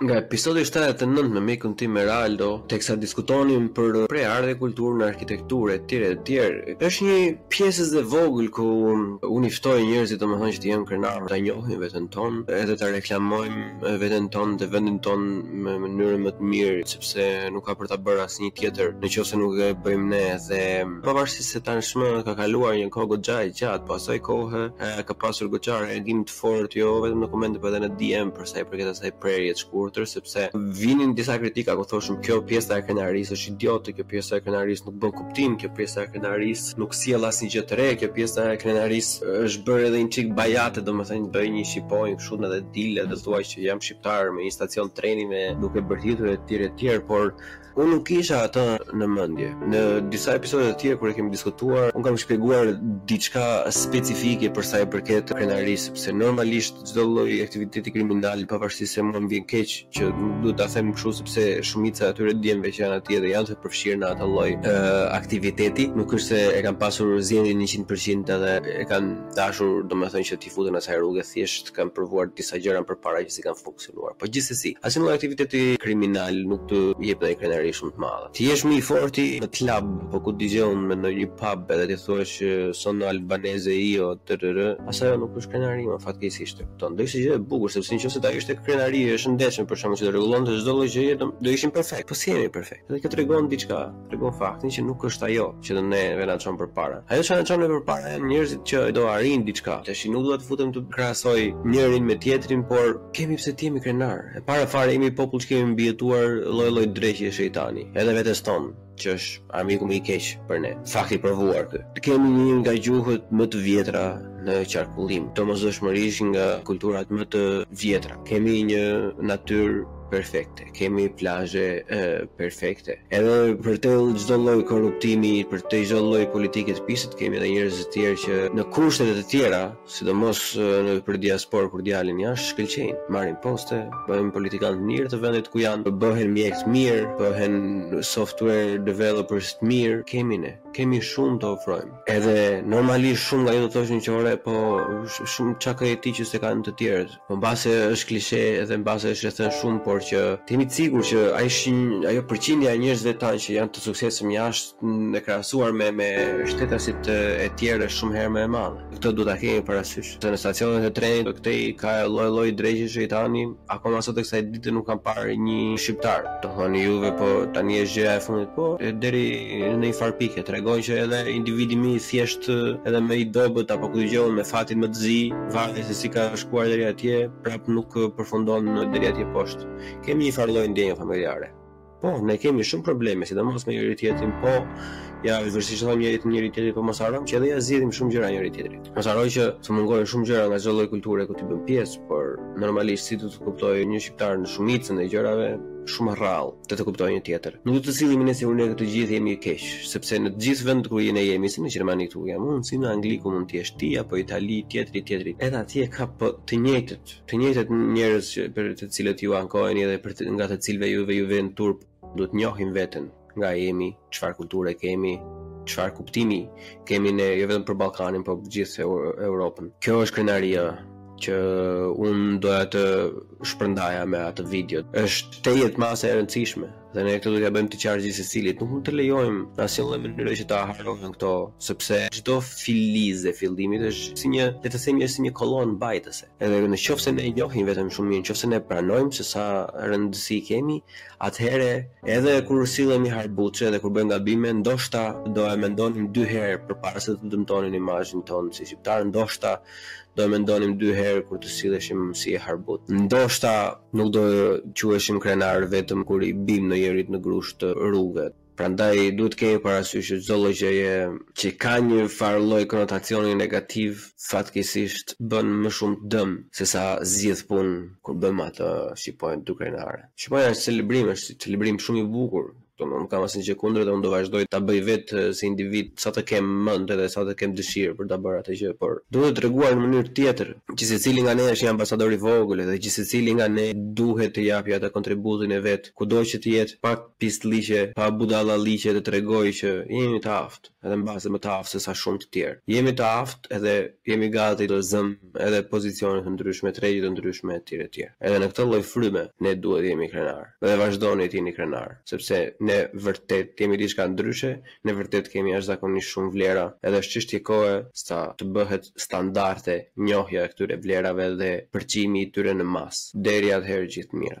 Nga episodi shtatëdhjetë e nëntë me mikun tim Eraldo, teksa diskutonim për prejardhje dhe kulturë në arkitekturë etj etj. Është një pjesë e vogël ku unë i ftoj njerëzit domethënë që të jenë krenarë, ta njohin veten tonë, edhe ta reklamojmë veten tonë dhe vendin tonë në mënyrën më të mirë, sepse nuk ka për ta bërë asnjë tjetër, në qoftë se nuk e bëjmë ne dhe pavarësisht se tashmë ka kaluar një kohë goxha e gjatë, po asaj kohe ka pasur goxha reagim fort jo vetëm në komente por edhe në DM për sa i përket asaj prerje të shkurtër sepse vinin disa kritika ku thoshin kjo pjesa e krenarisë është idiote, kjo pjesa e krenarisë nuk bën kuptim, kjo pjesa e krenarisë nuk sjell asnjë gjë të re, kjo pjesa e krenarisë është bërë edhe një çik bajate, domethënë bëj një shqiponjë kështu edhe dil edhe thuaj që jam shqiptar në një stacion treni ve duke bërtitur etj etj, por Unë nuk kisha atë në mendje. Në disa episode të tjera kur e kemi diskutuar, unë kam shpjeguar diçka specifike për sa i përket krenarisë, sepse normalisht çdo lloj aktiviteti kriminal, pavarësisht se mua më vjen keq që duhet ta them kështu sepse shumica e atyre djemve që janë aty edhe janë të përfshirë në atë lloj aktiviteti, nuk është se e kanë pasur zgjedhjen 100% edhe e kanë dashur, domethënë që i futen asaj rruge, thjesht kanë provuar disa gjëra përpara që s'i kanë funksionuar. Po gjithsesi, asnjë lloj aktiviteti kriminal nuk të jep ndonjë krenari shumë të madhe. Të jesh më i forti në club, apo ku di unë në ndonjë pub edhe ti thu që sono albanese io trrr, as ajo nuk është krenari më fatkeqësisht. Kupton? Do ishte gjë e bukur sepse nëqoftëse do ishte krenari e shëndetshme për shembull që do rregullonte çdo lloj gjëje, do ishim perfekt. Po s'jemi perfekt. Edhe kjo tregon diçka. tregon faktin që nuk është ajo që neve na çon përpara. Ajo që na çon përpara janë njerëzit që do arrijnë diçka. Tashi nuk dua të futem të krahasoj njërin me tjetrin, por kemi pse të jemi krenar. E para fare jemi popull që kemi mbijetuar lloj-lloj dreqi e shejtani, edhe vetes tonë që është armiku më i keq për ne. Fakt i provuar ky. Kemi një nga gjuhët më të vjetra në qarkullim, domosdoshmërisht nga kulturat më të vjetra. Kemi një natyrë perfekte, kemi plazhe perfekte. Edhe përtej çdo lloj korruptimi, përtej çdo lloj politike të pisët, kemi edhe njerëz të tjerë që në kushte të tjera, sidomos nëpër diasporë kur dalin jashtë shkëlqejnë, marrin poste, bëhen politikanë të mirë të vendit ku janë, bëhen mjekë të mirë, bëhen software developers të mirë, kemi ne, kemi shumë të ofrojmë. Edhe normalisht shumë nga ju do thonë që ore, po shumë ça ke ti që s'e kanë të tjerët. Po mbase është klishe edhe mbase është e thënë shumë, por që të jemi të sigurt që ajo përqindja e njerëzve tanë që janë të suksesshëm jashtë e krahasuar me me shtetasit e, e tjerë është shumë herë më e madhe. Këtë duhet ta kemi parasysh. Se në stacionet e trenit këtej ka lloj-lloj dreqi shejtani akoma sot e kësaj dite nuk kam parë një shqiptar. Do thoni juve po tani është gjëja e fundit, po deri në një farë pike tregon që edhe individi më i thjeshtë edhe më i dobët apo ku di unë me fatin më të zi, Varet se si ka shkuar deri atje, prap nuk përfundon në deri atje poshtë. Kemi një farë lloj ndjenje familjare. Po, ne kemi shumë probleme, sidomos me njëri tjetrin, po ja vërsulim njëri tjetrit, po mos harrojmë që edhe ja zgjidhim shumë gjëra njëri tjetrit. Mos harro që të mungojnë shumë gjëra nga çdo lloj kulture ku ti bën pjesë, por normalisht si do të kuptojë një shqiptar në shumicën e gjërave, shumë rrallë të të kuptojë një tjetër. Nuk do të sillemi ne sikur ne të gjithë jemi keq, sepse në të gjithë vendet ku ne jemi, si në Gjermani këtu, jam unë, si në Angli ku mund të jesh ti apo Itali tjetri tjetri. Edhe atje ka po të njëjtët, të njëjtët njerëz për të cilët ju ankoheni edhe nga të cilëve juve ju vjen turp, duhet të njohim veten. nga jemi, çfarë kulture kemi, çfarë kuptimi kemi ne jo vetëm për Ballkanin, por gjithë Europën. Kjo është krenaria që unë doja të shpërndaja me atë video. Është tejet mase e rëndësishme dhe ne këtë do t'ja bëjmë të qartë gjithë secilit. Nuk mund të lejojmë në asnjë lloj mënyre që të harrohen këto, sepse çdo filiz e fillimit është si një, le të themi, është si një kolon mbajtëse. Edhe në qoftë se ne e njohim veten shumë mirë, në qoftë se ne pranojmë se sa rëndësi kemi, Atëherë, edhe kur sillemi harbutçe dhe kur bëjmë gabime, ndoshta do e mendonim dy herë përpara se të dëmtonim imazhin tonë si shqiptarë, ndoshta do e mendonim dy herë kur të silleshim si harbut. Ndoshta nuk do quheshim krenarë vetëm kur i bijmë ndonjërit me grusht rrugëve. Prandaj duhet të kemi parasysh që çdo lloj gjëje që ka një farë lloj konotacioni negativ, fatkeqësisht bën më shumë dëm se sa zgjidh punë kur bëjmë atë shqiponjën, duke krenarë. Shqiponja është celebrim, është celebrim shumë i bukur, unë nuk kam asnjë gjë kundër dhe unë do vazhdoj ta bëj vetë si individ sa të kem mend edhe sa të kem dëshirë për ta bërë atë gjë, por duhet treguar në mënyrë tjetër që secili nga ne është një ambasador i vogël dhe që secili nga ne duhet të japë atë kontributin e vet, kudo që të jetë, pa Pistlliqe pa budallalliqe të tregoj që jemi të aftë edhe mbase më të aftë se sa shumë të tjerë. Jemi të aftë edhe jemi gati të zëmë edhe pozicione të ndryshme, tregje të ndryshme etj etj. Edhe në këtë lloj fryme ne duhet të jemi krenarë dhe vazhdoni të jeni krenarë, sepse ne vërtet kemi diçka ndryshe, ne vërtet kemi jashtëzakonisht shumë vlera edhe është çështje kohe sa të bëhet standarte njohja e këtyre vlerave dhe përçimi i tyre në masë. Deri atëherë gjithë të mira.